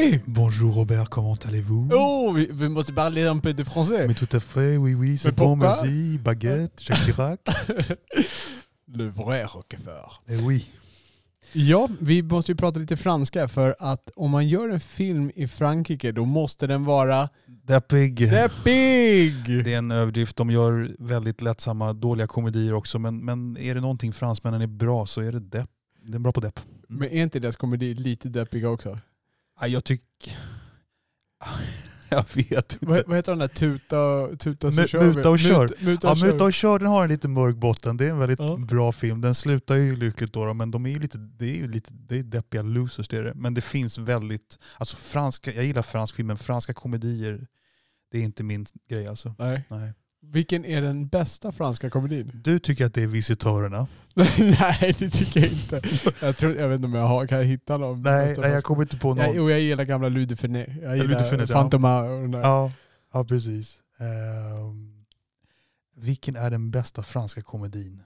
Vi! Bonjour Robert, comment allez-vous Oh, vi, vi måste parler un peu de français. Mais tout à fait, oui, oui, c'est Mais bon, merci. Baguette, Jacques Chirac. Le vrai Roquefort. Eh oui. Ja, vi måste ju prata lite franska för att om man gör en film i Frankrike då måste den vara Deppig. deppig! Det är en överdrift. De gör väldigt lättsamma, dåliga komedier också. Men, men är det någonting fransmännen är bra så är det depp. Det är bra på depp. Men är inte deras komedi lite deppiga också? Ja, jag tycker... Jag vet inte. Vad, vad heter den där tuta, tuta så Mu- kör muta och kör. Mut, muta Ja, och kör. Muta och kör den har en lite mörk botten. Det är en väldigt Ja. bra film. Den slutar ju lyckligt då men de är ju lite, det är ju lite det är deppiga losers det är det. Men det finns väldigt, alltså franska, jag gillar fransk film men franska komedier, det är inte min grej alltså. Nej. Nej. Vilken är den bästa franska komedin? Du tycker att det är Visitörerna? Nej, det tycker jag inte. Jag, tror, jag vet inte om jag har, kan jag hitta någon? Nej, nej jag kommer inte på någon. jag, jo, jag gillar gamla Louis de Funès. Jag gillar ja. Fantoma och där. Ja, ja precis. Ehm, vilken är den bästa franska komedin?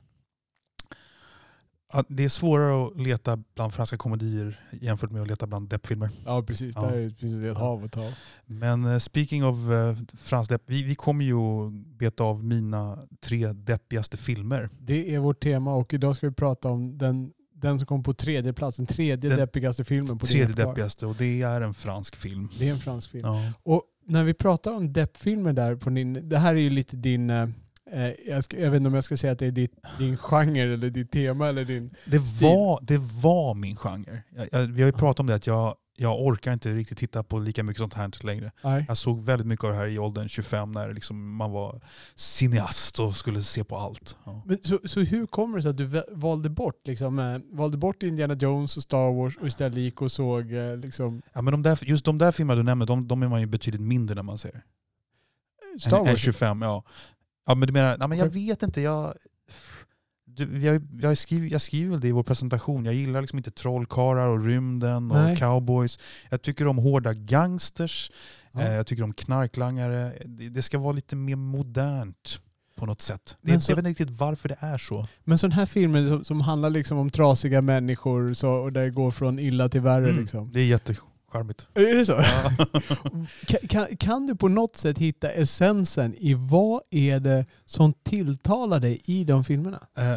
Ja, det är svårare att leta bland franska komedier jämfört med att leta bland deppfilmer. Ja precis, Ja. där är det precis ett hav att ta. Men eh, speaking of uh, fransk depp, vi, vi kommer ju beta av mina tre deppigaste filmer. Det är vårt tema och idag ska vi prata om den, den som kom på tredje plats, den tredje Den deppigaste filmen på Tredje deppigaste och det är en fransk film. Det är en fransk film. Ja. Och när vi pratar om deppfilmer där på din, det här är ju lite din, eh, jag, ska, jag vet inte om jag ska säga att det är ditt, din genre eller ditt tema eller din... Det, Stil. var, det var min genre. Jag, jag, vi har ju pratat om det att jag, jag orkar inte riktigt titta på lika mycket sånt här längre. Nej. Jag såg väldigt mycket av det här i åldern 25 när liksom man var cineast och skulle se på allt. Ja. Men så, så hur kommer det sig att du valde bort, liksom, eh, valde bort Indiana Jones och Star Wars och istället gick och såg eh, liksom, Ja, men de där, just de där filmerna du nämner, de, de är man ju betydligt mindre när man ser. Star än, än Wars? 25, ja. Ja men du menar, ja, men jag vet inte, jag... Du, jag, jag, skriver, jag skriver väl det i vår presentation, jag gillar liksom inte trollkarlar och rymden och Nej. cowboys. Jag tycker om hårda gangsters, Ja. eh, jag tycker om knarklangare. Det, det ska vara lite mer modernt på något sätt. Det, Men så- Jag vet inte riktigt varför det är så. Men sådana här filmer som, som handlar liksom om trasiga människor så, och där det går från illa till värre Mm, liksom. Det är jättecharmigt. Är det så? Ja. Kan, kan, kan du på något sätt hitta essensen i vad är det som tilltalar dig i de filmerna? Eh,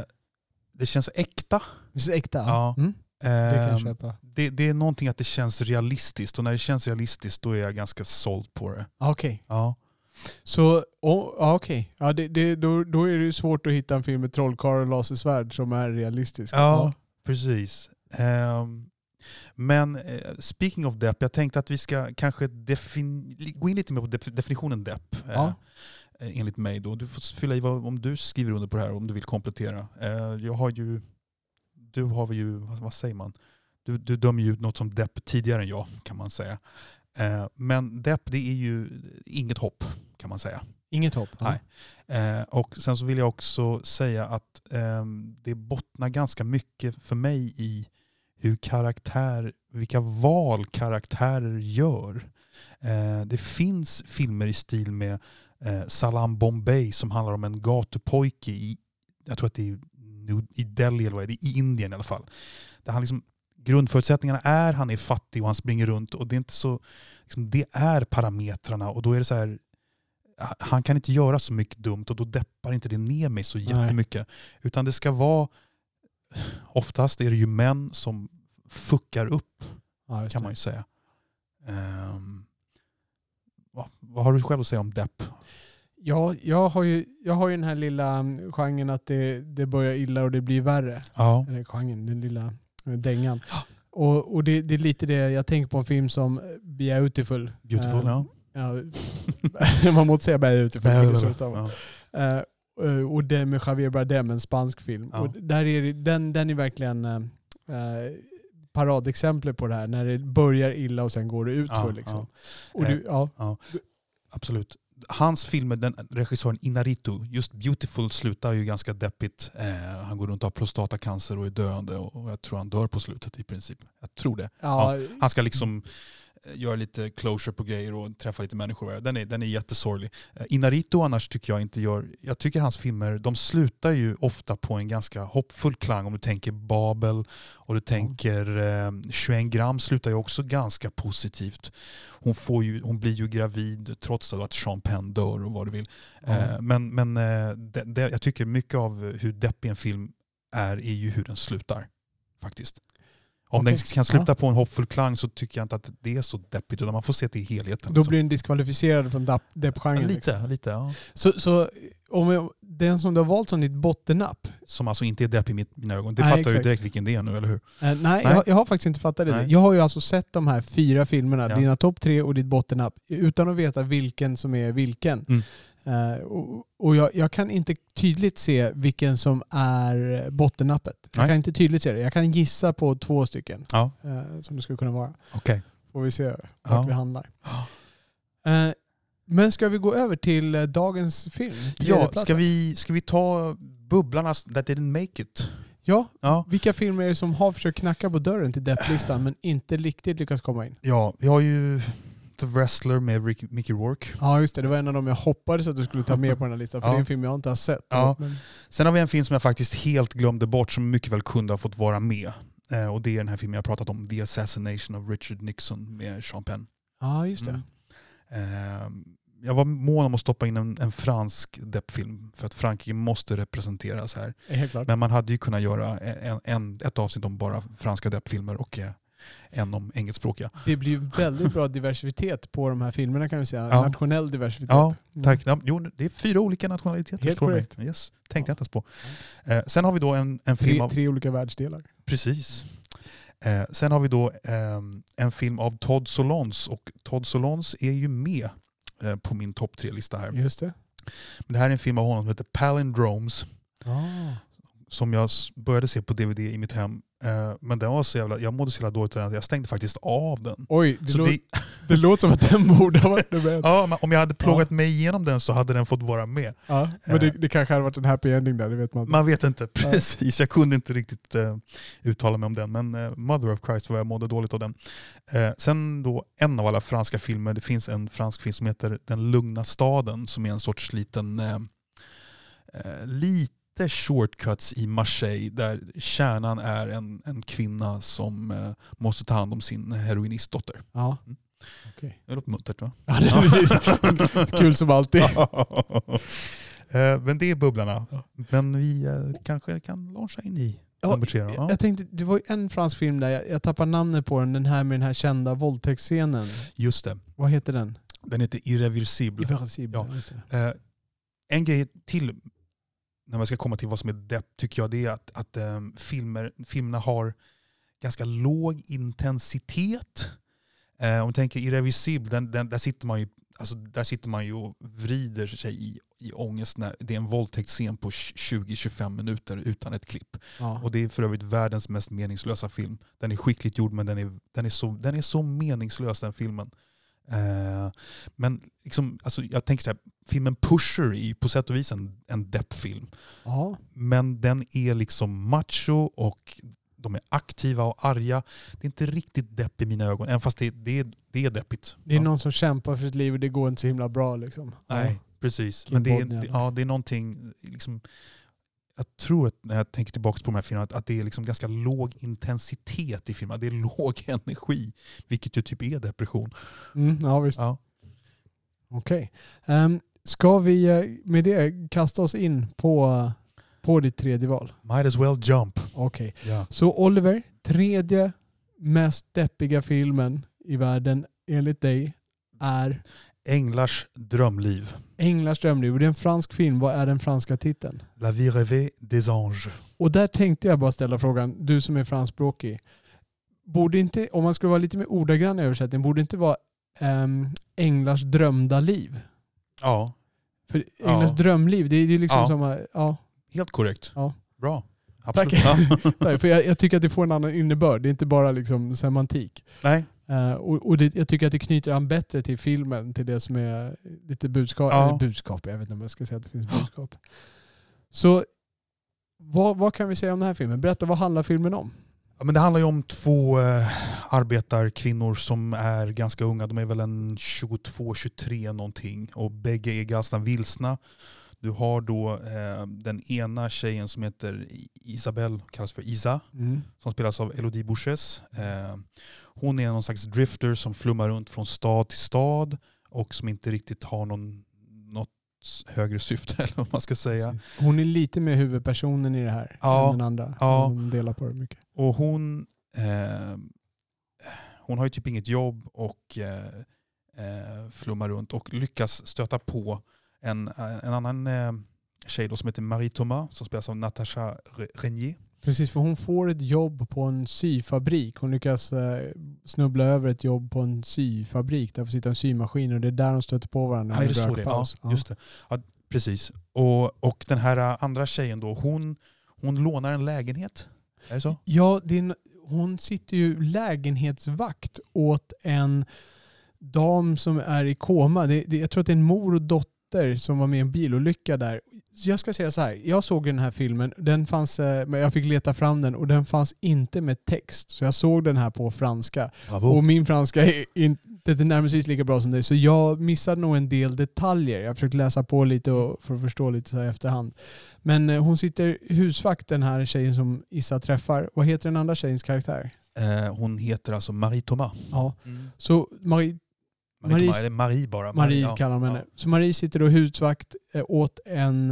det känns äkta. Det är äkta? Ja. Mm, det Ehm, köpa. det, det är någonting att det känns realistiskt och när det känns realistiskt då är jag ganska såld på det. Ah, Okej. Ja. Så, oh, okej. Ja, det, det, då, då är det ju svårt att hitta en film med trollkarlar och lasersvärd som är realistisk. Ja, precis. Ehm, men eh, speaking of depp, jag tänkte att vi ska kanske gå in lite mer på def- definitionen depp. eh, Ja. eh, enligt mig. Då. Du får fylla i vad, om du skriver under på det här, om du vill komplettera. Eh, jag har ju, du har ju, vad, vad säger man? Du, du dömer ju ut något som depp tidigare än jag, kan man säga. Eh, men depp, det är ju inget hopp, kan man säga. Inget hopp? Nej. Eh, och sen så vill jag också säga att ehm, det bottnar ganska mycket för mig i hur karaktär, vilka val karaktärer gör. Eh, det finns filmer i stil med eh, Salam Bombay som handlar om en gatupojke i, jag tror att det är i Delhi eller vad är det, i Indien i alla fall. Där han liksom, grundförutsättningarna är han är fattig och han springer runt och det är inte så, liksom, det är parametrarna och då är det så här han kan inte göra så mycket dumt och då deppar inte det ner mig så Nej. jättemycket. Utan det ska vara, oftast är det ju män som fuckar upp Ja, kan man ju säga. Ehm, vad, vad har du själv att säga om depp? Ja, jag har ju, jag har ju den här lilla mm, genren att det, det börjar illa och det blir värre. Ja. Eller genren, den lilla eh, dängan. Och, och det, det är lite det jag tänker på en film som Beautiful. Beautiful, Eh, ja. ja. Man måste säga Beautiful. det stavas. ja. Eh, och det med Javier Bardem, en spansk film. Ja. Och där är den, den är verkligen eh, eh, paradexemplet på det här, när det börjar illa och sen går det ut Ja, liksom. ja. Du, ja. Absolut. Hans filmer, den regissören Inarito, just Beautiful slutar ju ganska deppigt. Eh, han går runt och har prostatacancer och är döende och jag tror han dör på slutet i princip. Jag tror det. Han ska liksom eh, göra lite closure på grejer och träffa lite människor. Den är, den är jättesorglig. Eh, Inarito annars tycker jag inte gör... Jag tycker hans filmer, de slutar ju ofta på en ganska hoppfull klang. Om du tänker Babel och du tänker eh, 21 gram slutar ju också ganska positivt. Hon, får ju, hon blir ju gravid trots att Sean Penn dör och vad du vill. Ja. Eh, men men eh, det, det, jag tycker mycket av hur deppig en film är, är ju hur den slutar. Faktiskt. Om Okej. den kan sluta på en hoppfull klang så tycker jag inte att det är så deppigt utan man får se till helheten. då liksom. blir den diskvalificerad från depp- Ja, deppgenren. liksom. lite, lite ja. Så, så om jag, den som du har valt som ditt bottennapp, Som alltså inte är deppig i mina ögon. Det Nej, fattar jag ju exakt. direkt vilken det är nu, eller hur? Eh, nej, Nej. Jag, jag har faktiskt inte fattat det. Nej. Jag har ju alltså sett de här fyra filmerna, Ja. dina topp tre och ditt bottennapp, utan att veta vilken som är vilken. Mm. Eh, och och jag, jag kan inte tydligt se vilken som är bottennappet. Jag Nej. kan inte tydligt se det. Jag kan gissa på två stycken Ja, eh, som det skulle kunna vara. okej. Får vi se vart Ja. vi handlar. Eh, men ska vi gå över till dagens film? Ja, ska vi, ska vi ta Bubblarnas That Didn't Make It? Ja, Ja, vilka filmer är det som har försökt knacka på dörren till depplistan men inte riktigt lyckats komma in? ja vi har ju The Wrestler med Rick, Mickey Rourke. Ja just det, det var en av dem jag hoppades att du skulle ta med på den här listan för Ja. det är en film jag inte har sett. Ja. Men, Sen har vi en film som jag faktiskt helt glömde bort som mycket väl kunde ha fått vara med. Eh, och det är den här filmen jag pratat om, The Assassination of Richard Nixon med Sean Penn. ja just det. Mm. Eh, jag var mån om att stoppa in en, en fransk deppfilm för att Frankrike måste representeras här. Men man hade ju kunnat göra en, en, ett avsnitt om bara franska deppfilmer och eh, en om engelskspråkiga. Det blir väldigt bra diversitet på de här filmerna kan vi säga. Ja. Nationell diversitet. Ja, Mm. Tack. Jo, det är fyra olika nationaliteter. Helt korrekt. Yes. Tänkte Ja. jag inte ens på. Eh, sen har vi då en, en film Tre, av... tre olika världsdelar. Precis. Eh, sen har vi då ehm, en film av Todd Solondz och Todd Solondz är ju med eh, på min topp tre-lista här. Just det. Men det här är en film av honom som heter Palindromes Ah. som jag började se på DVD i mitt hem. Eh, men den var så jävla, jag mådde så jävla dåligt den jag stängde faktiskt av den. Oj, det, Så lå- det, det låter som att den borde ha varit med. Ja. ja, men om jag hade plågat mig igenom den så hade den fått vara med. men det, det kanske hade varit en happy ending där, det vet man inte. Man vet inte precis, jag kunde inte riktigt eh, uttala mig om den. Men eh, Mother of Christ var jag mådde dåligt av den. Eh, sen då en av alla franska filmer, det finns en fransk film som heter Den lugna staden som är en sorts liten, eh, lite shortcuts i Marseille där kärnan är en, en kvinna som eh, måste ta hand om sin heroinistdotter. Ja. Mm. Okej. Det låter muntert va? Ja, det är kul som alltid. Eh, Men det är bubblarna. Men vi eh, kanske kan launcha in i Ja. Ja. Jag tänkte, det var ju en fransk film där, jag, jag tappar namnet på den, den här med den här kända våldtäktsscenen. Just det. Vad heter den? Den heter Irreversible. Irreversible. Ja. Eh, en grej till när man ska komma till vad som är depp tycker jag det är att, att eh, filmer, filmerna har ganska låg intensitet. Eh, om du tänker Irreversible, den, den, där, sitter man ju, alltså, där sitter man ju och vrider sig i, i ångest när det är en våldtäktsscen på 20-25 minuter utan ett klipp. Ja. Och det är för övrigt världens mest meningslösa film. Den är skickligt gjord men den är, den är, så, den är så meningslös den filmen. Eh, men liksom, alltså, jag tänker så här, filmen Pusher är på sätt och vis en, en deppfilm. Men den är liksom macho och de är aktiva och arga. Det är inte riktigt depp i mina ögon, även fast det, det, är- det är deppigt. Det är Ja. någon som kämpar för sitt liv och det går inte så himla bra liksom. Nej, precis. Kim Men det är, det, ja, det är någonting, liksom, jag tror att när jag tänker tillbaka på de här filmerna, att, det är liksom ganska låg intensitet i filmerna. Det är låg energi, vilket ju typ är depression. Ja, mm, ja visst. Ja. Okej. Ehm, ska vi eh, med det kasta oss in på, på ditt tredje val? Might as well jump. Okej. Ja. Så Oliver, tredje mest deppiga filmen i världen enligt dig är Änglars drömliv. Änglars drömliv. Det är en fransk film. Vad är den franska titeln? La vie rêvée des anges. Och där tänkte jag bara ställa frågan, du som är franskspråkig. Borde inte, om man skulle vara lite mer ordagrann i översättning, borde inte vara um, Änglars drömda liv? Ja, För Ja. Änglars drömliv, det är är liksom Ja. som... Ja, helt korrekt. Ja. Bra. absolut. Tack. Ja. Nej, för jag, jag tycker att det får en annan innebörd. Det är inte bara liksom semantik. Nej, Eh, och och det, jag tycker att det knyter an bättre till filmen, till det som är lite budskap. Ja. Budskap, jag vet inte om jag ska säga att det finns budskap. Så vad, vad kan vi säga om den här filmen? Berätta, vad handlar filmen om? Ja, men det handlar ju om två eh, arbetarkvinnor som är ganska unga. De är väl en 22-23 någonting. Och bägge är ganska vilsna. Du har då eh, den ena tjejen som heter Isabelle, kallas för Isa, som spelas av Elodie Bouches. Eh, hon är någon slags drifter som flummar runt från stad till stad och som inte riktigt har någon, något högre syfte eller vad man ska säga. Hon är lite mer huvudpersonen i det här Ja, än den andra. ja. Hon delar på det mycket. Och hon, eh, hon har ju typ inget jobb och eh, eh, flummar runt och lyckas stöta på en, en annan eh, tjej som heter Marie Thomas som spelas av Natasha Re- Renier. Precis, för hon får ett jobb på en syfabrik. Hon lyckas eh, snubbla över ett jobb på en syfabrik. Där får sitta en symaskin och det är där de stöter på varandra. Ja, är det så det? Ja, just det. Ja, precis. Och, och den här eh, andra tjejen då, hon, hon lånar en lägenhet. Är det så? Ja, det en- hon sitter ju lägenhetsvakt åt en dam som är i koma. Det, det, jag tror att det är en mor och dotter som var med i en bilolycka där. Så jag ska säga så här, jag såg den här filmen, den fanns, eh, men jag fick leta fram den och den fanns inte med text. Så jag såg den här på franska. Bravo. Och min franska är inte tillnärmelsevis lika bra som dig, så jag missade nog en del detaljer. Jag försökte läsa på lite och, för att förstå lite så här i efterhand. Men eh, hon sitter husvakt, den här tjejen som Issa träffar. Vad heter den andra tjejens karaktär? Eh, hon heter alltså Marie Thomas. Ja. Så Marie, Marie, Marie- eller Marie bara. Marie ja. kallar man henne. Ja. Så Marie sitter då husvakt eh, åt, en,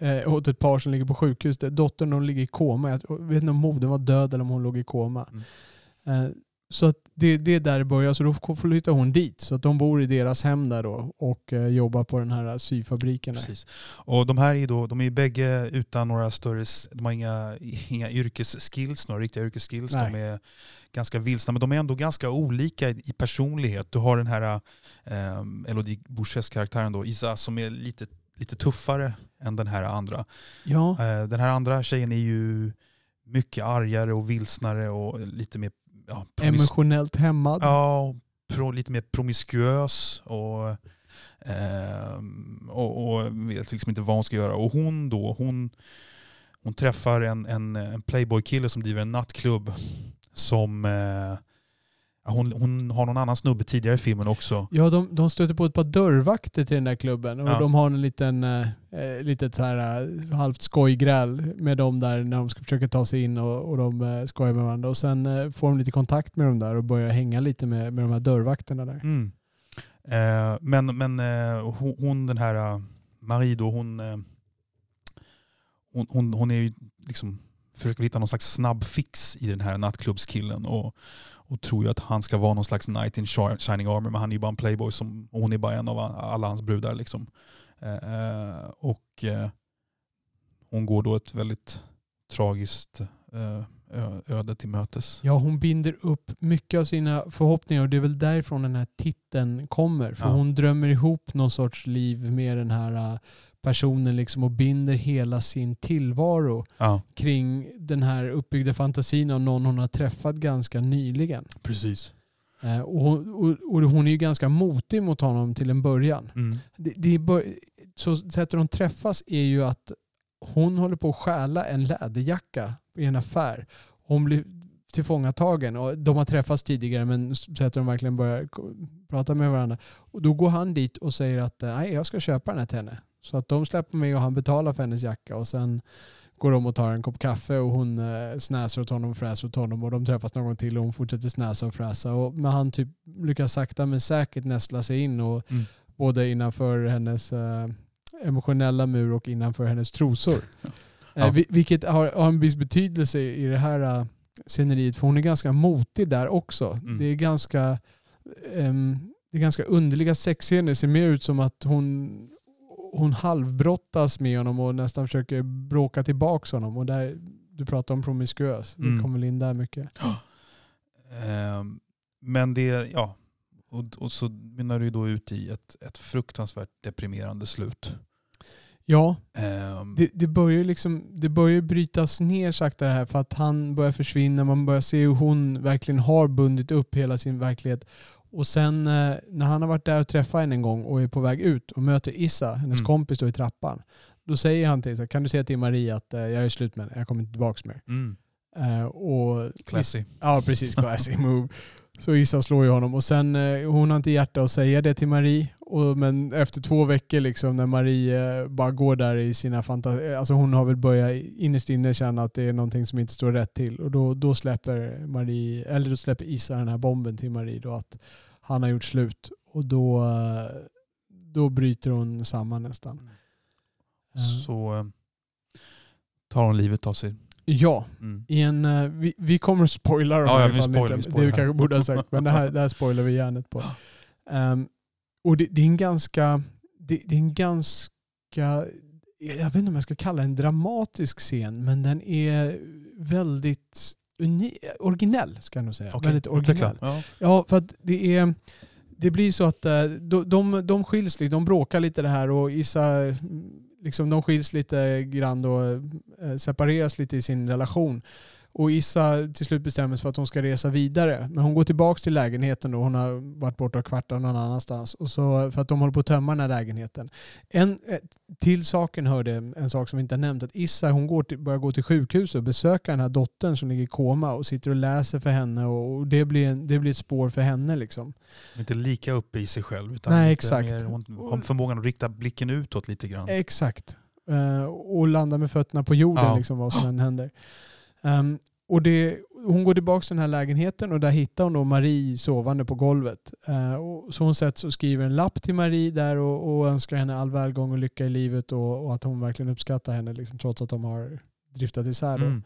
eh, åt ett par som ligger på sjukhus. Dottern hon ligger i koma. Jag vet inte om modern var död eller om hon låg i koma. Mm. Eh, så att det, det är där det börjar. Så då flyttar hon dit. Så att de bor i deras hem där då och eh, jobbar på den här syfabriken. Där. Precis. Och de här är då, de är bägge utan några större, de har inga, inga yrkesskills, några riktiga yrkesskills. Nej. De är ganska vilsna, men de är ändå ganska olika i, personlighet. Du har den här eh, Elodie Bouches karaktären då, Isa, som är lite, lite tuffare än den här andra. Ja, Eh, den här andra tjejen är ju mycket argare och vilsnare och lite mer ja, emotionellt hämmad. Ja, pro, lite mer promiskuös och, ehm, och, och vet liksom inte vad hon ska göra. Och hon då, hon, hon träffar en, en, en playboy-kille som driver en nattklubb som eh, hon, hon har någon annan snubbe tidigare i filmen också. Ja, de, de stöter på ett par dörrvakter till den där klubben och Ja. de har en liten, eh, eh, litet så här, eh, halvt skojgräl med dem där när de ska försöka ta sig in och, och de eh, skojar med varandra. Och sen eh, får de lite kontakt med dem där och börjar hänga lite med, med de här dörrvakterna där. Mm. Eh, men men eh, hon, hon, den här Marie då, hon, hon, hon, hon är ju liksom försöker hitta någon slags snabb fix i den här nattklubbskillen och, och tror ju att han ska vara någon slags knight in shi- shining armor men han är ju bara en playboy som, och hon är bara en av alla hans brudar. Liksom. Eh, eh, och eh, hon går då ett väldigt tragiskt eh, öde till mötes. Ja, hon binder upp mycket av sina förhoppningar och det är väl därifrån den här titeln kommer. För Ja. hon drömmer ihop någon sorts liv med den här eh, personen liksom och binder hela sin tillvaro Ja, kring den här uppbyggda fantasin av någon hon har träffat ganska nyligen. precis. Eh, och, hon, och, och hon är ju ganska motig mot honom till en början. Mm. Det, det bör, så sättet de träffas är ju att hon håller på att stjäla en läderjacka i en affär. Hon blir tillfångatagen och de har träffats tidigare men sätter de verkligen börjar prata med varandra. Och då går han dit och säger att eh, nej jag ska köpa den här till henne. Så att de släpper med och han betalar för hennes jacka och sen går de och tar en kopp kaffe och hon eh, snäser åt honom och fräser åt honom och de träffas någon gång till och hon fortsätter snäsa och fräsa. Och, men han typ lyckas sakta men säkert nästla sig in och Mm. både innanför hennes eh, emotionella mur och innanför hennes trosor. Ja. Eh, vi- vilket har, har en viss betydelse i det här eh, sceneriet för hon är ganska motig där också. Mm. Det är ganska ehm, det är ganska underliga sexscener. Det ser mer ut som att hon, hon halvbrottas med honom och nästan försöker bråka tillbaka honom. Och där, du pratar om promiskuös. Det Mm. kommer väl in där mycket. Ehm, men det, ja, och, och så mynnar det ju då ut i ett, ett fruktansvärt deprimerande slut. Ja, Ehm, det, det börjar liksom, det börjar brytas ner sakta det här för att han börjar försvinna. Man börjar se hur hon verkligen har bundit upp hela sin verklighet. Och sen eh, när han har varit där och träffat henne en gång och är på väg ut och möter Issa, hennes Mm. kompis då i trappan. Då säger han till Issa, kan du säga till Marie att eh, jag är slut med henne, jag kommer inte tillbaka mer. mm, Eh, och classy. Ja, precis. Classy move. Så Issa slår ju honom och sen hon har inte hjärta att säga det till Marie. Och, men efter två veckor liksom när Marie eh, bara går där i sina fantasier, alltså hon har väl börjat innerst inne känna att det är någonting som inte står rätt till. Och då, då släpper Marie, eller då släpper Issa den här bomben till Marie då att han har gjort slut. Och då, eh, då bryter hon samman nästan. Eh, Så tar hon livet av sig. Ja, Mm. i en, vi, vi kommer att spoila dem Ja, ja, vi Det vi kanske borde ha sagt, men det här, det här spoilar vi hjärnet på. Ehm, och det, det är en ganska, det, det är en ganska, jag vet inte om jag ska kalla det en dramatisk scen, men den är väldigt uni, originell ska jag nog säga. Okej, väldigt originell. Ja. Ja, för att det är det blir så att eh, de, de, de skiljs de bråkar lite det här och Issa, liksom, de skiljs lite grann och eh, separeras lite i sin relation. Och Issa till slut bestämmer sig för att hon ska resa vidare. Men hon går tillbaka till lägenheten och hon har varit borta och kvartat någon annanstans. Och så, för att de håller på att tömma den här lägenheten. En, till saken hörde en sak som vi inte har nämnt. Att Issa hon går till, börjar gå till sjukhus och besöka den här dottern som ligger i koma och sitter och läser för henne. Och, och det, blir en, det blir ett spår för henne. Liksom. Inte lika uppe i sig själv. Utan Nej, exakt. Mer, hon förmågan att rikta blicken utåt lite grann. Exakt. Eh, och landa med fötterna på jorden Ja. liksom, vad som än händer. Ehm, och det, hon går tillbaka till den här lägenheten och där hittar hon då Marie sovande på golvet. Eh, och så hon sätts och skriver en lapp till Marie där och, och önskar henne all välgång och lycka i livet och, och att hon verkligen uppskattar henne liksom, trots att de har driftat isär. Mm.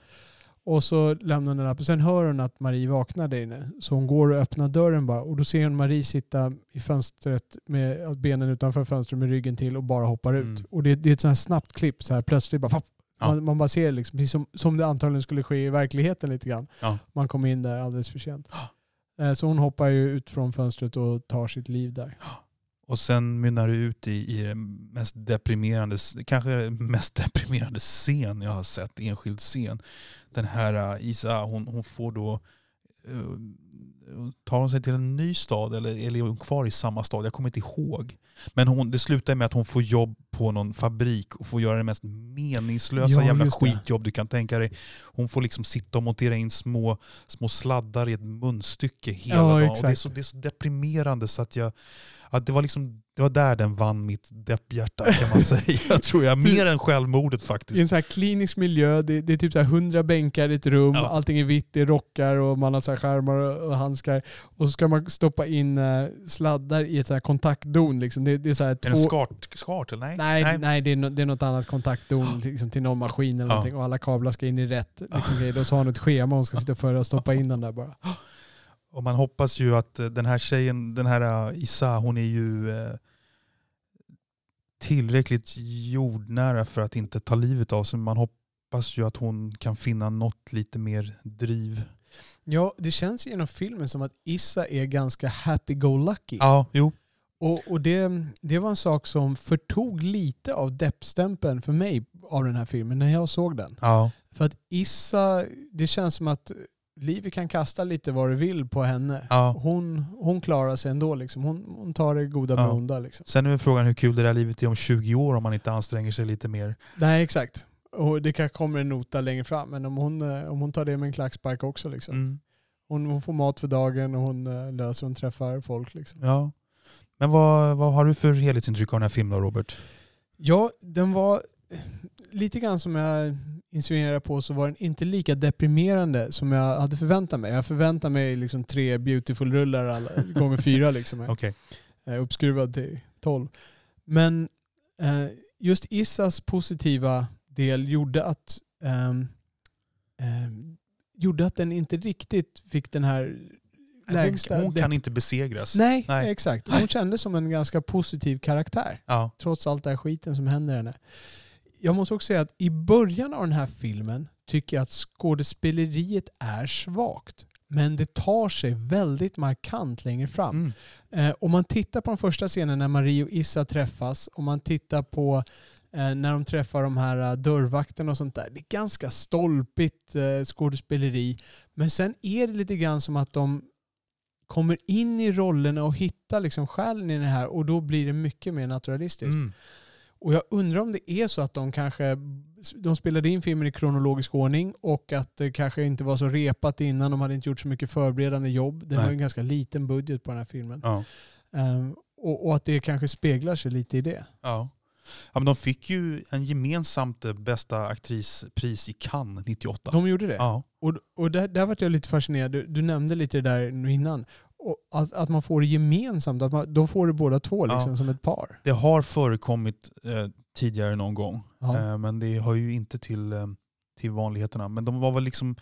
Och så lämnar hon den lappen. Sen hör hon att Marie vaknar där inne. Så hon går och öppnar dörren bara. Och då ser hon Marie sitta i fönstret med benen utanför fönstret med ryggen till och bara hoppar ut. Mm. Och det, det är ett sånt här snabbt klipp. Så här, plötsligt bara... Ja. man, man bara ser det liksom, precis som, som det antagligen skulle ske i verkligheten lite grann. Ja. Man kom in där alldeles för sent. Eh, Så hon hoppar ju ut från fönstret och tar sitt liv där. Och sen mynnar det ut i, i det mest deprimerande, kanske mest deprimerande scen jag har sett, enskild scen. Den här uh, Isa, hon, hon får då, uh, tar hon sig till en ny stad eller, eller är hon kvar i samma stad? Jag kommer inte ihåg. Men hon, det slutar med att hon får jobb på någon fabrik och får göra det mest meningslösa Ja, jävla skitjobb du kan tänka dig. Hon får liksom sitta och montera in små, små sladdar i ett munstycke hela Ja, dagen. Och det, är så, det är så deprimerande så att jag, att det, var liksom, det var där den vann mitt depphjärta kan man säga. tror jag. Mer än självmordet I en faktiskt. så här klinisk miljö, det, det är typ så här 100 bänkar i ett rum, Ja. allting är vitt, det är rockar och man har så här skärmar och, handskar. Och så ska man stoppa in eh, sladdar i ett så här kontaktdon. Liksom. Det, det är så här Är två... det skart, skart eller nej? Nej, nej. det, är no, det är något annat kontaktdon liksom, till någon maskin eller Ja. någonting och alla kablar ska in i rätt liksom. Och så har hon ett schema hon ska sitta för och stoppa in den där bara. Och man hoppas ju att eh, den här tjejen, den här eh, Issa, hon är ju eh, tillräckligt jordnära för att inte ta livet av sig. Man hoppas ju att hon kan finna något lite mer driv. Ja, det känns genom filmen som att Issa är ganska happy-go-lucky. Ja, jo. Och, och det, det var en sak som förtog lite av deppstämpeln för mig av den här filmen när jag såg den. Ja. För att Issa, det känns som att livet kan kasta lite vad det vill på henne. ja. Hon, hon klarar sig ändå. Liksom. Hon, hon tar det goda med Ja. onda. Liksom. Sen är frågan hur kul det där livet är om 20 år om man inte anstränger sig lite mer. Nej, exakt. Och det kanske kommer en nota längre fram. Men om hon, eh, om hon tar det med en klackspark också. Liksom. Mm. Hon, hon får mat för dagen och hon eh, löser och träffar folk. Liksom. Ja. Men vad, vad har du för helhetsintryck av den här filmen då, Robert? Ja, den var lite grann som jag insinuerade på så var den inte lika deprimerande som jag hade förväntat mig. Jag förväntade mig liksom tre beautiful-rullar gånger fyra. Liksom. Okej. Eh, uppskruvad till 12. Men eh, just Issas positiva del gjorde att, ehm, ehm, gjorde att den inte riktigt fick den här lägsta... Hon, kan inte besegras. Nej, Nej. exakt. Hon kändes som en ganska positiv karaktär Ja. trots allt det här skiten som händer henne. Jag måste också säga att i början av den här filmen tycker jag att skådespeleriet är svagt. Men det tar sig väldigt markant längre fram. Mm. Eh, om man tittar på den första scenen när Marie och Issa träffas, om man tittar på Eh, när de träffar de här uh, dörrvakterna och sånt där. Det är ganska stolpigt uh, skådespeleri. Men sen är det lite grann som att de kommer in i rollerna och hittar liksom själen i det här och då blir det mycket mer naturalistiskt. Mm. Och jag undrar om det är så att de kanske de spelade in filmen i kronologisk ordning och att det kanske inte var så repat innan. De hade inte gjort så mycket förberedande jobb. Det var en ganska liten budget på den här filmen. Ja. Ehm, och, och att det kanske speglar sig lite i det. Ja. ja, men de fick ju en gemensamt bästa aktrispris i Cannes 98. De gjorde det. Ja. Och, och där, där var jag lite fascinerad. Du, du nämnde lite det där nu innan. Att, att man får det gemensamt. Att man, de får det båda två liksom, Ja. som ett par. Det har förekommit eh, tidigare någon gång. Ja. Eh, men det hör ju inte till, eh, till vanligheterna. Men de var väl liksom,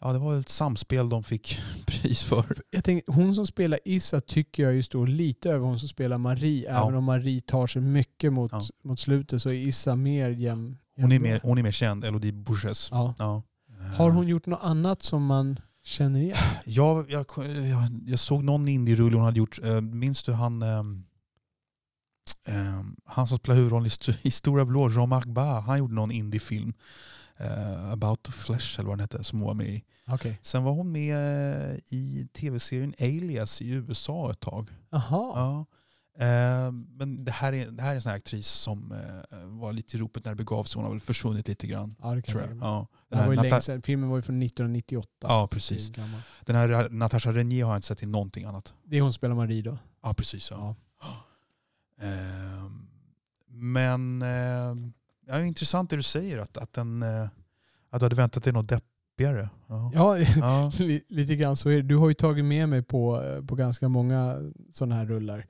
ja det var ett samspel de fick pris för. Jag tänker, hon som spelar Issa tycker jag ju står lite över hon som spelar Marie. Ja. Även om Marie tar sig mycket mot, Ja. mot slutet så är Issa mer jäm, Hon är mer, hon är mer känd, Elodie Bouches. Ja. Ja. Har hon gjort något annat som man känner igen? Jag, jag, jag, jag såg någon indie-rulle hon hade gjort. Eh, Minns du han, ehm, han som spelar huvudrollen i, St- i Stora Blå, Jean-Marc Barr, han gjorde någon indie-film. eh, About Flesh eller vad den hette, som hon var med i. Okej. Sen var hon med i tv-serien Alias i USA ett tag. Jaha. Ja. Eh, men det här, är, det här är en sån här aktris som eh, var lite i ropet när det begav sig. Hon har väl försvunnit lite grann. Ja, det kan Tror jag. Ja. Den, här var ju länge Nata- sedan. Filmen var ju från 1998. ja, precis. Den här Natasha Renier har jag inte sett i någonting annat. Det är hon som spelar Marie då. Ja, precis. Ja. Ja. Ehm, men eh, ja, det är intressant det du säger, att, att, den, eh, att du hade väntat dig något deppigare. Ja. Ja, Ja. li- lite grann så är det. Du har ju tagit med mig på, eh, på ganska många sådana här rullar.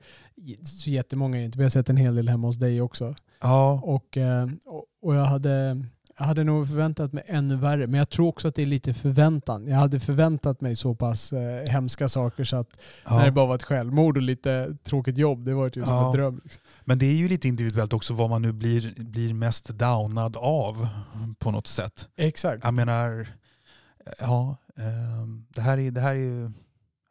Så jättemånga är inte. Vi har sett en hel del hemma hos dig också. Ja. Och, eh, och, och jag, hade, jag hade nog förväntat mig ännu värre. Men jag tror också att det är lite förväntan. Jag hade förväntat mig så pass eh, hemska saker så att när det ja. bara var ett självmord och lite tråkigt jobb, det var ju som Ja. en dröm. Liksom. Men det är ju lite individuellt också vad man nu blir, blir mest downad av på något sätt. Exakt. Jag menar, ja, ehm, det här är, det här är ju,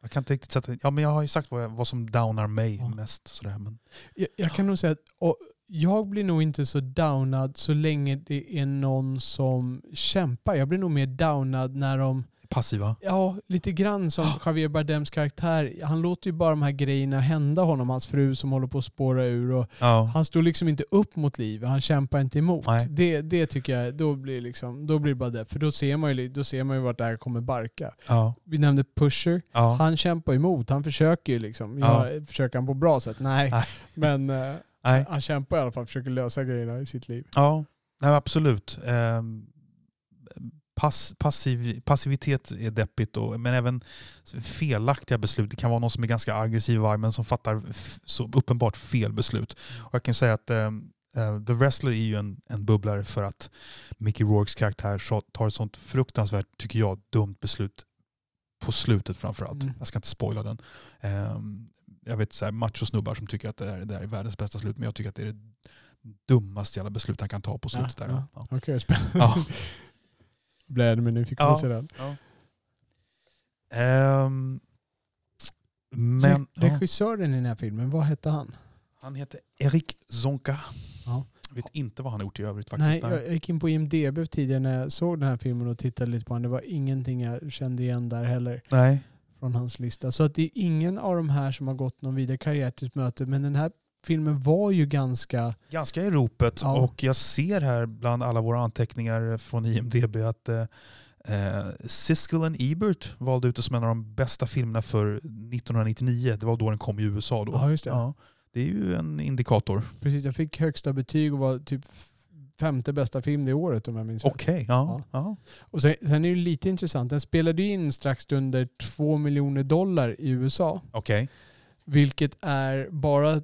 jag kan inte riktigt sätta, ja men jag har ju sagt vad, jag, vad som downar mig Ja. mest. Sådär, men, Jag, jag kan nog säga att och jag blir nog inte så downad så länge det är någon som kämpar. Jag blir nog mer downad när de, passiva. ja lite grann som Javier Bardems karaktär. Han låter ju bara de här grejerna hända honom, hans fru som håller på att spåra ur. Och Ja. han står liksom inte upp mot livet, han kämpar inte emot. Nej. Det, det tycker jag, då blir, liksom, då blir det bara det. För då ser man ju, då ser man ju vart det här kommer barka. Ja. Vi nämnde Pusher. Ja. Han kämpar emot, han försöker ju liksom. Ja. Ja. Försöker han på bra sätt? Nej. Nej. Men eh, Nej. han kämpar i alla fall, försöker lösa grejerna i sitt liv. Ja, nej, absolut. Ehm, pass, passiv, passivitet är deppigt, och, men även felaktiga beslut. Det kan vara någon som är ganska aggressiv och arg, men som fattar så uppenbart fel beslut. Och jag kan säga att eh, The Wrestler är ju en, en bubblare för att Mickey Rourkes karaktär tar ett sånt fruktansvärt, tycker jag, dumt beslut på slutet framförallt. Mm. Jag ska inte spoila den. Ehm, jag vet så här, machosnubbar som tycker att det här, det här är världens bästa slut, men jag tycker att det är det dummaste jävla beslut han kan ta på slutet. Ja, där. ja. Ja. Okej, spännande. Ja. Blev ännu mer nyfiken Ja. se den. Ehm, men Re- ja, Regissören i den här filmen, vad hette han? han heter Erik Zonka. Ja. Jag vet inte vad han har gjort i övrigt faktiskt. Nej, jag gick in på IMDB tidigare när jag såg den här filmen och tittade lite på den. Det var ingenting jag kände igen där heller Nej. från hans lista. Så att det är ingen av de här som har gått någon vidare karriär till ett möte. Men den här filmen var ju ganska... Ganska i ropet Ja. och jag ser här bland alla våra anteckningar från IMDB att eh, eh, Siskel and Ebert valde ut det som en av de bästa filmerna för 1999. Det var då den kom i USA. Då. Ja, just det. Ja, det är ju en indikator. Precis, jag fick högsta betyg och var typ femte bästa film det året om jag minns rätt. Okej. Ja. Ja. Och sen, sen är det lite intressant, den spelade in strax under två miljoner dollar i USA. Okej. Vilket är bara,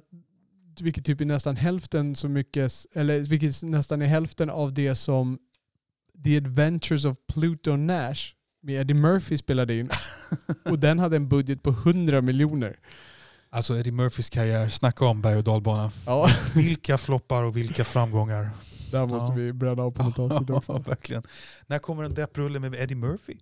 vilket typ är nästan hälften så mycket, eller vilket nästan är hälften av det som The Adventures of Pluto Nash med Eddie Murphy spelade in. Och den hade en budget på 100 miljoner. Alltså Eddie Murphys karriär, snacka om berg och dalbana. Ja, Vilka floppar och vilka framgångar. där måste Ja. vi bränna på något avsnitt också. verkligen. När kommer en depprulle med Eddie Murphy?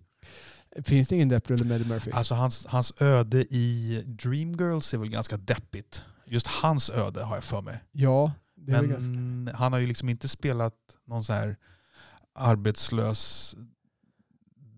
Finns det ingen depprulle med Eddie Murphy? Alltså hans, hans öde i Dreamgirls är väl ganska deppigt. Just hans öde har jag för mig. Ja, Det är väl ganska... Men han har ju liksom inte spelat någon så här arbetslös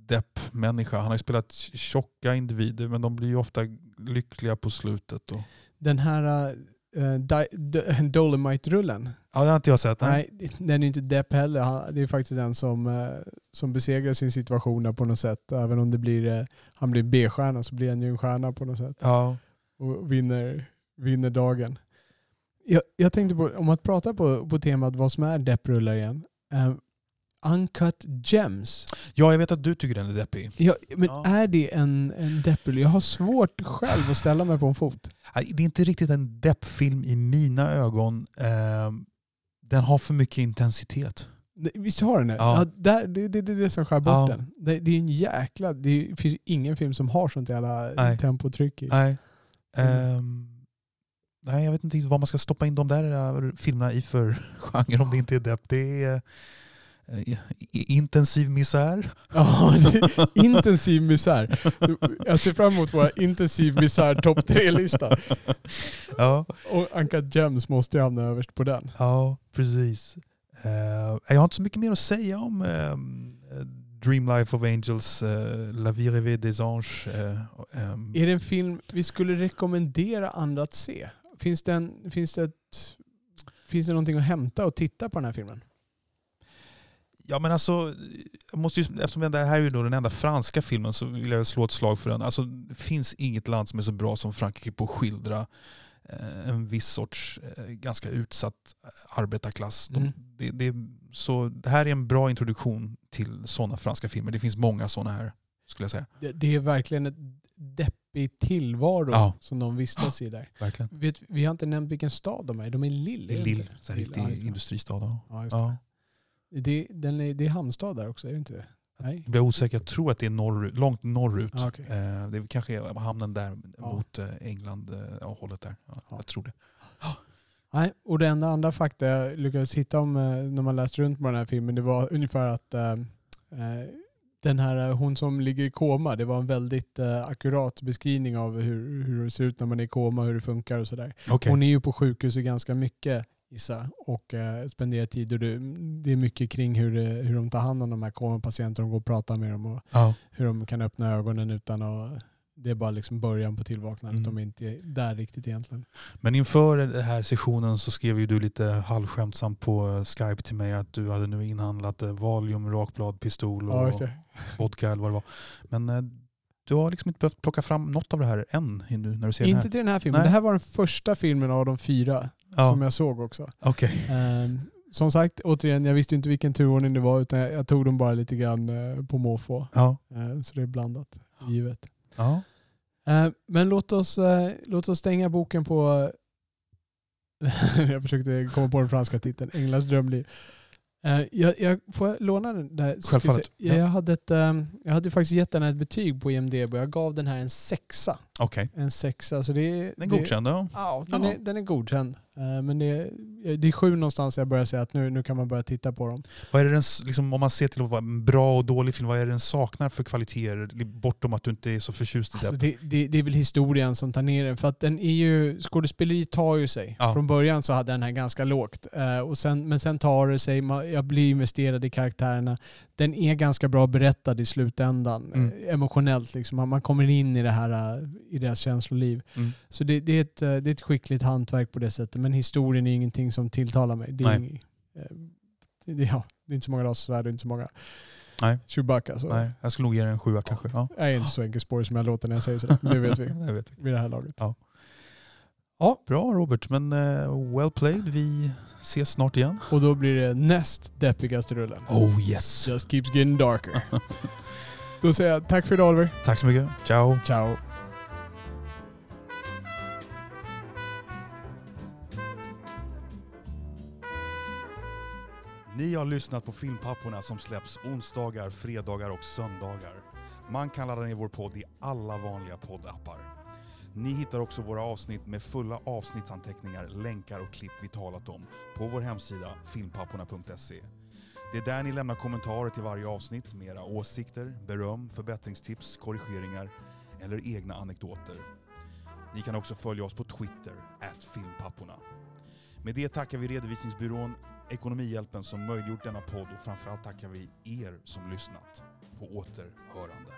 deppmänniska. Han har ju spelat tjocka individer men de blir ju ofta lyckliga på slutet. Och... Den här uh, Dolomite-rullen, Ja, det har inte jag sett. Nej. nej, den är inte Depp heller. Han, det är faktiskt den som, eh, som besegrar sin situation där på något sätt. Även om det blir, eh, han blir B-stjärna så blir han ju en stjärna på något sätt. Ja. och vinner, vinner dagen. Jag, jag tänkte på, om att prata på, på temat vad som är depprullar igen. Eh, Uncut Gems. ja, jag vet att du tycker den är deppig. Ja, men Ja. är det en, en depprulle? Jag har svårt själv att ställa mig på en fot. Det är inte riktigt en deppfilm i mina ögon. Ehm, Den har för mycket intensitet. Visst har den det? Ja. Ja. där, det, det, det är det som skär bort Ja. den. Det, det är en jäkla... Det finns ingen film som har sånt jävla Nej. tempotryck i. Nej. Mm. Ehm, nej, jag vet inte vad man ska stoppa in de där äh, filmerna i för genre om det inte är depp. Det är eh, intensiv misär. Ja, intensiv misär. Jag ser fram emot våra intensiv misär topp tre-lista. Ja, Och Uncut Gems måste ju hamna överst på den. ja precis. Eh, jag har inte så mycket mer att säga om ehm, Dream Life of Angels, La Vie Rêvée des Anges. eh, ehm, Är det en film vi skulle rekommendera andra att se? Finns det, en, finns det, ett, finns det någonting att hämta och titta på den här filmen? Ja men alltså, jag måste ju, eftersom det här är då den enda franska filmen så vill jag slå ett slag för den. Alltså, det finns inget land som är så bra som Frankrike på att skildra eh, en viss sorts eh, ganska utsatt arbetarklass. De, Mm. det, det, så det här är en bra introduktion till sådana franska filmer. Det finns många sådana här skulle jag säga. Det, det är verkligen ett deppig tillvaro Ja. som de vistas i där. Verkligen. Vet, vi har inte nämnt vilken stad de är. De är i Lille. Det är Lille, ja, riktig industristad. Ja. Just det. Det, den är, det är hamnstad där också, är det inte det? Nej. Jag blir osäker, jag tror att det är norrut, långt norrut. Ja, okej. Eh, det är kanske är hamnen där Ja. mot eh, England, eh, hållet där. Ja, Ja. Jag tror det. Nej, och det enda andra fakta jag lyckades hitta om eh, när man läste runt på den här filmen, det var ungefär att eh, eh, den här, eh, hon som ligger i koma, det var en väldigt eh, akkurat beskrivning av hur, hur det ser ut när man är i koma, hur det funkar och sådär. Okej. Hon är ju på sjukhuset ganska mycket Issa och eh, spenderar tid och det, det är mycket kring hur, det, hur de tar hand om de här komapatienterna, de går och pratar med dem och Ja. hur de kan öppna ögonen utan att det är bara liksom början på tillvaknandet. Mm. De är inte där riktigt egentligen. Men inför den här sessionen så skrev ju du lite halvskämtsamt på eh, Skype till mig att du hade nu inhandlat eh, Valium, rakblad, pistol och Ja, vodka eller vad det var. Men eh, du har liksom inte behövt plocka fram något av det här än nu när du ser den Inte här? till den här filmen. Nej. Det här var den första filmen av de fyra Ja, som jag såg också. okej. Ehm, som sagt, återigen, jag visste inte vilken turordning det var utan jag, jag tog dem bara lite grann eh, på måfå. Ja. Ehm, så det är blandat, givet. Ja. Ehm, men låt oss, eh, låt oss stänga boken på... jag försökte komma på den franska titeln, Änglars drömliv. Ehm, jag, jag får låna den där? Självfallet. Jag, Ja. jag, hade ett, jag hade faktiskt gett den här ett betyg på IMDB och jag gav den här en sexa. Okej. En sexa. Så det, är- Den det- godkände jag. Ja, den. Är, den är godkänd. Eh, Men det är, det är sju någonstans jag börjar säga att nu, nu kan man börja titta på dem. Vad är det den, s- liksom, om man ser till vad en bra och dålig film, vad är det den saknar för kvaliteter? Bortom att du inte är så förtjust i Alltså det. det, det, det är väl historien som tar ner den. För att den är ju, skådespeleriet tar ju sig. Ja. Från början så hade den här ganska lågt. Eh, och sen, men sen tar det sig. Man- Jag blir investerad i karaktärerna. Den är ganska bra berättad i slutändan. Mm. Emotionellt. Liksom. Man- kommer in i det här i deras känsloliv. Mm. Så det, det, är ett, det är ett skickligt hantverk på det sättet. Men historien är ingenting som tilltalar mig. Det är, ing, eh, det, ja, det är inte så många lasersvärd och inte så många Nej. Chewbacca. Så. Nej, jag skulle nog ge den en sjua kanske. Ja. Jag är inte så enkelspårig som jag låter när jag säger sådär. Det vet vi det vet vi. vid det här laget. Ja. Bra Robert, men eh, well played. Vi ses snart igen. Och då blir det näst deppigaste rullen. Oh yes. Just keeps getting darker. då säger jag tack för idag Oliver. Tack så mycket. Ciao. Ciao. Ni har lyssnat på Filmpapporna som släpps onsdagar, fredagar och söndagar. Man kan ladda ner vår podd i alla vanliga poddappar. Ni hittar också våra avsnitt med fulla avsnittsanteckningar, länkar och klipp vi talat om på vår hemsida filmpapporna.se. Det är där ni lämnar kommentarer till varje avsnitt med era åsikter, beröm, förbättringstips, korrigeringar eller egna anekdoter. Ni kan också följa oss på Twitter, filmpapporna. Med det tackar vi redovisningsbyrån Ekonomihjälpen som möjliggjort denna podd och framförallt tackar vi er som lyssnat. På återhörande.